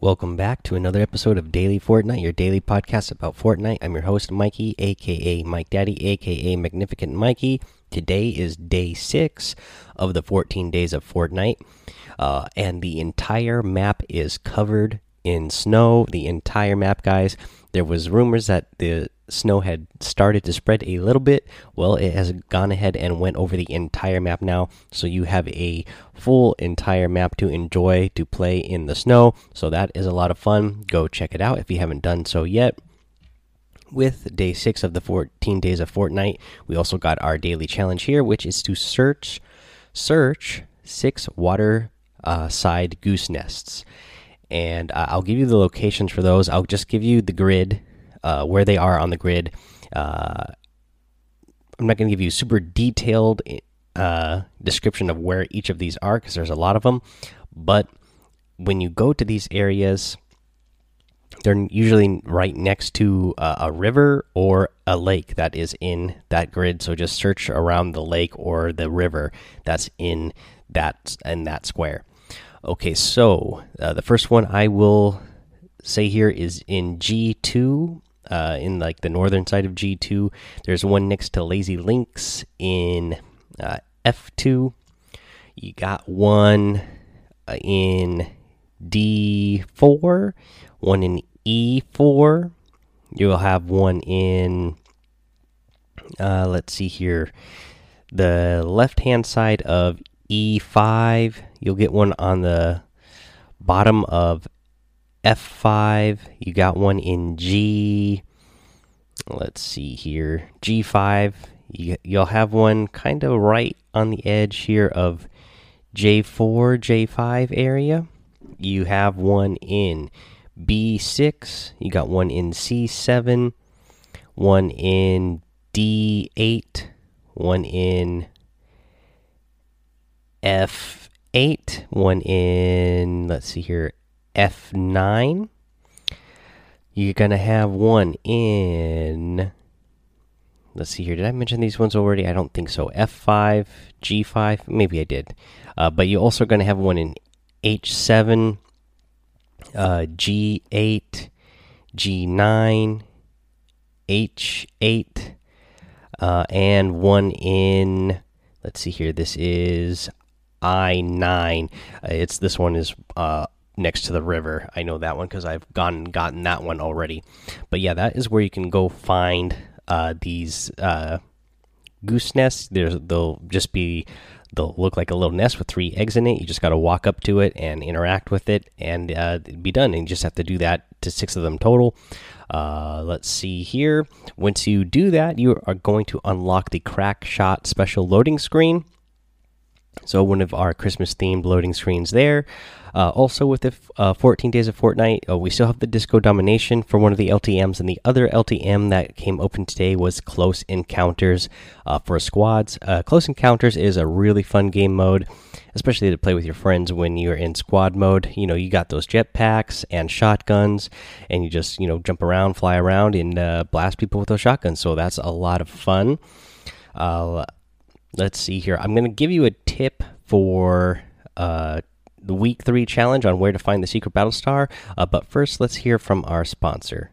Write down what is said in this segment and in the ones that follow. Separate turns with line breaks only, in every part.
Welcome back to another episode of Daily Fortnite, your daily podcast about Fortnite. I'm your host, Mikey, aka Mike Daddy, aka Magnificent Mikey. Today is day six of the 14 days of Fortnite, uh, and the entire map is covered in snow. The entire map, guys. There was rumors that the snow had started to spread a little bit. Well, it has gone ahead and went over the entire map now. So you have a full entire map to enjoy to play in the snow. So that is a lot of fun. Go check it out if you haven't done so yet. With day six of the 14 days of Fortnite, we also got our daily challenge here, which is to search search six water uh, side goose nests and uh, I'll give you the locations for those. I'll just give you the grid, uh, where they are on the grid. Uh, I'm not going to give you super detailed uh, description of where each of these are because there's a lot of them. But when you go to these areas, they're usually right next to a river or a lake that is in that grid. So just search around the lake or the river that's in that in that square. Okay, so uh, the first one I will say here is in G2, uh, in like the northern side of G2. There's one next to Lazy Links in uh, F2. You got one uh, in D4, one in E4. You'll have one in, uh, let's see here, the left hand side of E5. You'll get one on the bottom of F5. You got one in G. Let's see here. G5. You, you'll have one kind of right on the edge here of J4, J5 area. You have one in B6. You got one in C7. One in D8. One in F8, one in, let's see here, F9. You're going to have one in, let's see here, did I mention these ones already? I don't think so. F5, G5, maybe I did. Uh, but you're also going to have one in H7, uh, G8, G9, H8, uh, and one in, let's see here, this is I nine. Uh, it's this one is uh, next to the river. I know that one because I've gone gotten that one already. But yeah, that is where you can go find uh, these uh, goose nests. There's they'll just be they'll look like a little nest with three eggs in it. You just got to walk up to it and interact with it, and uh, be done. And you just have to do that to six of them total. Uh, let's see here. Once you do that, you are going to unlock the Crackshot special loading screen. So one of our Christmas themed loading screens there. Uh, also with the uh, 14 days of Fortnite, uh, we still have the Disco Domination for one of the LTMs, and the other LTM that came open today was Close Encounters uh, for squads. Uh, Close Encounters is a really fun game mode, especially to play with your friends when you're in squad mode. You know, you got those jetpacks and shotguns, and you just you know jump around, fly around, and uh, blast people with those shotguns. So that's a lot of fun let's see here. I'm going to give you a tip for uh, the week three challenge on where to find the secret battle star. Uh, but first, let's hear from our sponsor.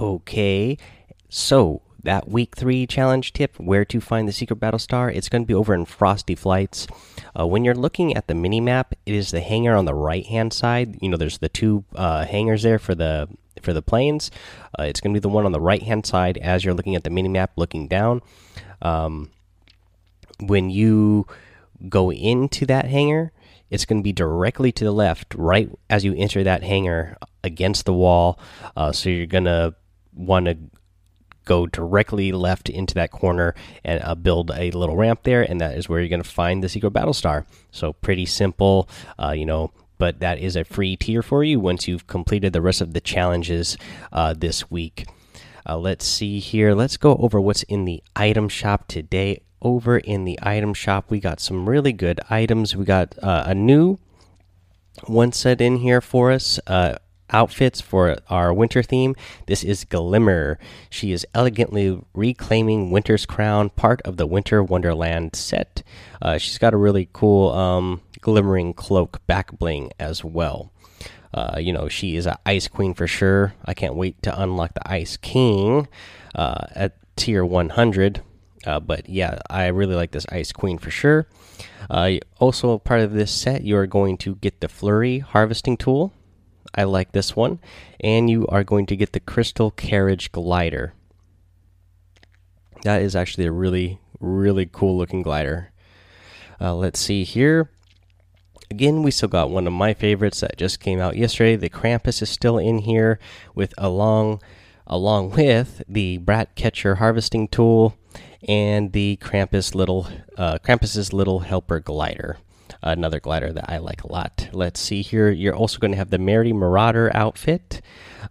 Okay, so that week three challenge tip where to find the secret battle star it's going to be over in frosty flights. Uh, when you're looking at the mini map it is the hangar on the right hand side. You know there's the two uh, hangars there for the for the planes. Uh, it's going to be the one on the right hand side as you're looking at the mini map looking down. Um, when you go into that hangar it's going to be directly to the left right as you enter that hangar against the wall. Uh, so you're going to want to go directly left into that corner and uh, build a little ramp there, and that is where you're going to find the secret battle star. So pretty simple. Uh, you know, but that is a free tier for you once you've completed the rest of the challenges uh, this week. Uh, let's see here. Let's go over what's in the item shop today. Over in the item shop, we got some really good items. We got uh, a new one set in here for us. Outfits for our winter theme. This is Glimmer. She is elegantly reclaiming Winter's crown, part of the Winter Wonderland set. Uh, she's got a really cool um, glimmering cloak back bling as well. Uh, you know, she is an Ice Queen for sure. I can't wait to unlock the Ice King uh, at tier 100. Uh, but yeah, I really like this Ice Queen for sure. Uh, also, part of this set, you are going to get the Flurry harvesting tool. I like this one. And you are going to get the Crystal Carriage glider. That is actually a really, really cool looking glider. Uh, let's see here. Again, we still got one of my favorites that just came out yesterday. The Krampus is still in here with along along with the Brat Catcher harvesting tool and the Krampus little uh, Krampus's little helper glider. Another glider that I like a lot. Let's see here. You're also going to have the Merry Marauder outfit,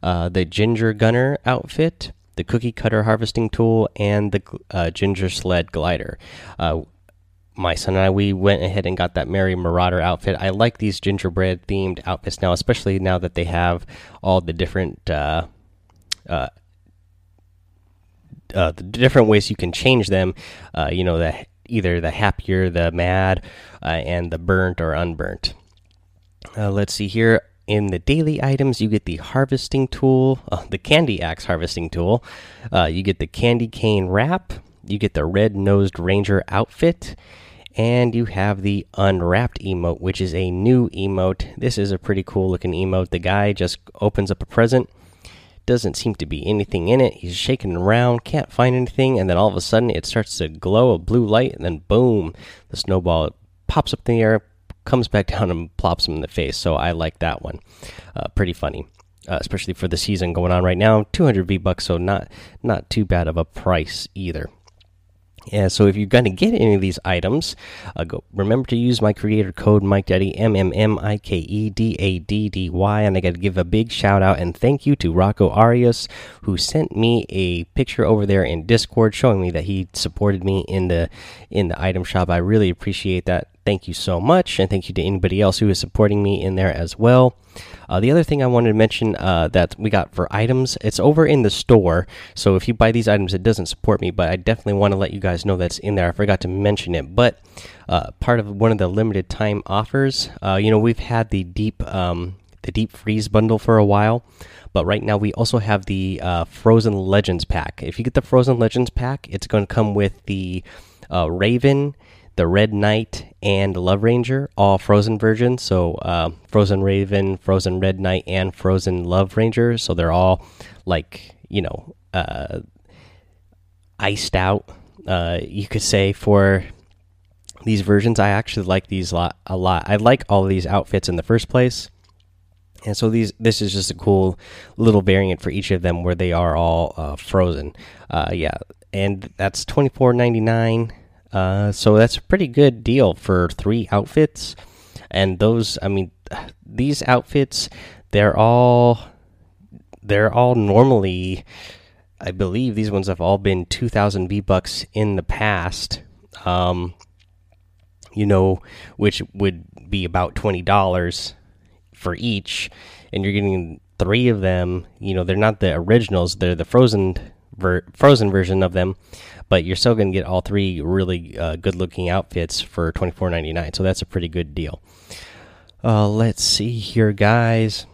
uh, the Ginger Gunner outfit, the Cookie Cutter harvesting tool, and the uh, Ginger Sled glider. Uh, my son and I, we went ahead and got that Merry Marauder outfit. I like these gingerbread themed outfits now, especially now that they have all the different uh, uh, uh, the different ways you can change them. Uh, you know, the either the happier, the mad, uh, and the burnt or unburnt. Uh, let's see here. In the daily items, you get the harvesting tool, uh, the candy axe harvesting tool. Uh, you get the candy cane wrap. You get the red nosed ranger outfit and you have the unwrapped emote, which is a new emote. This is a pretty cool looking emote. The guy just opens up a present, doesn't seem to be anything in it. He's shaking around, can't find anything, and then all of a sudden it starts to glow a blue light, and then boom, the snowball pops up in the air, comes back down, and plops him in the face. So I like that one. Uh, pretty funny. Uh, especially for the season going on right now, 200 V bucks, so not not too bad of a price either. And so if you're going to get any of these items, uh, go remember to use my creator code Mike Daddy M M M I K E D A D D Y, and I got to give a big shout out and thank you to Rocco Arias who sent me a picture over there in Discord showing me that he supported me in the in the item shop. I really appreciate that. Thank you so much, and thank you to anybody else who is supporting me in there as well. Uh, the other thing I wanted to mention uh, that we got for items, it's over in the store. So if you buy these items, it doesn't support me, but I definitely want to let you guys know that's in there. I forgot to mention it, but uh, part of one of the limited time offers. Uh, you know, we've had the deep um, the deep freeze bundle for a while. But right now, we also have the uh, Frozen Legends pack. If you get the Frozen Legends pack, it's going to come with the uh, Raven the Red Knight and Love Ranger, all Frozen versions. So uh, Frozen Raven, Frozen Red Knight, and Frozen Love Ranger. So they're all like you know uh, iced out. Uh, you could say for these versions. I actually like these lot a lot. I like all these outfits in the first place. And so these, this is just a cool little variant for each of them, where they are all uh, frozen. Uh, yeah, and that's twenty four ninety nine. Uh, so that's a pretty good deal for three outfits. And those, I mean, these outfits, they're all, they're all normally, I believe these ones have all been 2,000 V bucks in the past. Um, you know, which would be about $20 for each. And you're getting three of them. You know, they're not the originals, they're the frozen ver frozen version of them, but you're still going to get all three really uh, good looking outfits for twenty four ninety nine. So that's a pretty good deal. Uh, let's see here, guys.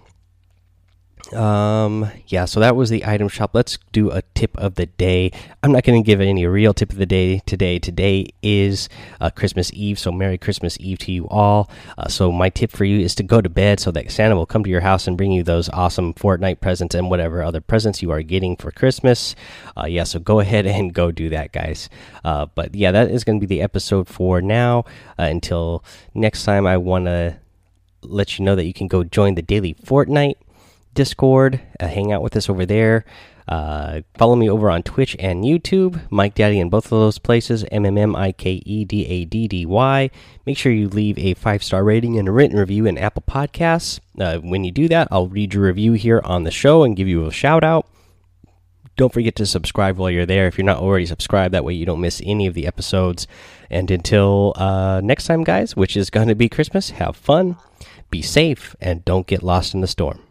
Um, yeah, so that was the item shop. Let's do a tip of the day. I'm not going to give any real tip of the day today. Today is uh, Christmas Eve, so Merry Christmas Eve to you all. Uh, so, my tip for you is to go to bed so that Santa will come to your house and bring you those awesome Fortnite presents and whatever other presents you are getting for Christmas. Uh, yeah, so go ahead and go do that, guys. Uh, but yeah, that is going to be the episode for now. Uh, until next time, I want to let you know that you can go join the daily Fortnite Discord. Uh, hang out with us over there. Uh, follow me over on Twitch and YouTube, Mike Daddy in both of those places, M M M I K E D A D D Y. Make sure you leave a five star rating and a written review in Apple Podcasts. Uh, when you do that, I'll read your review here on the show and give you a shout out. Don't forget to subscribe while you're there if you're not already subscribed. That way you don't miss any of the episodes. And until uh, next time, guys, which is going to be Christmas, have fun, be safe, and don't get lost in the storm.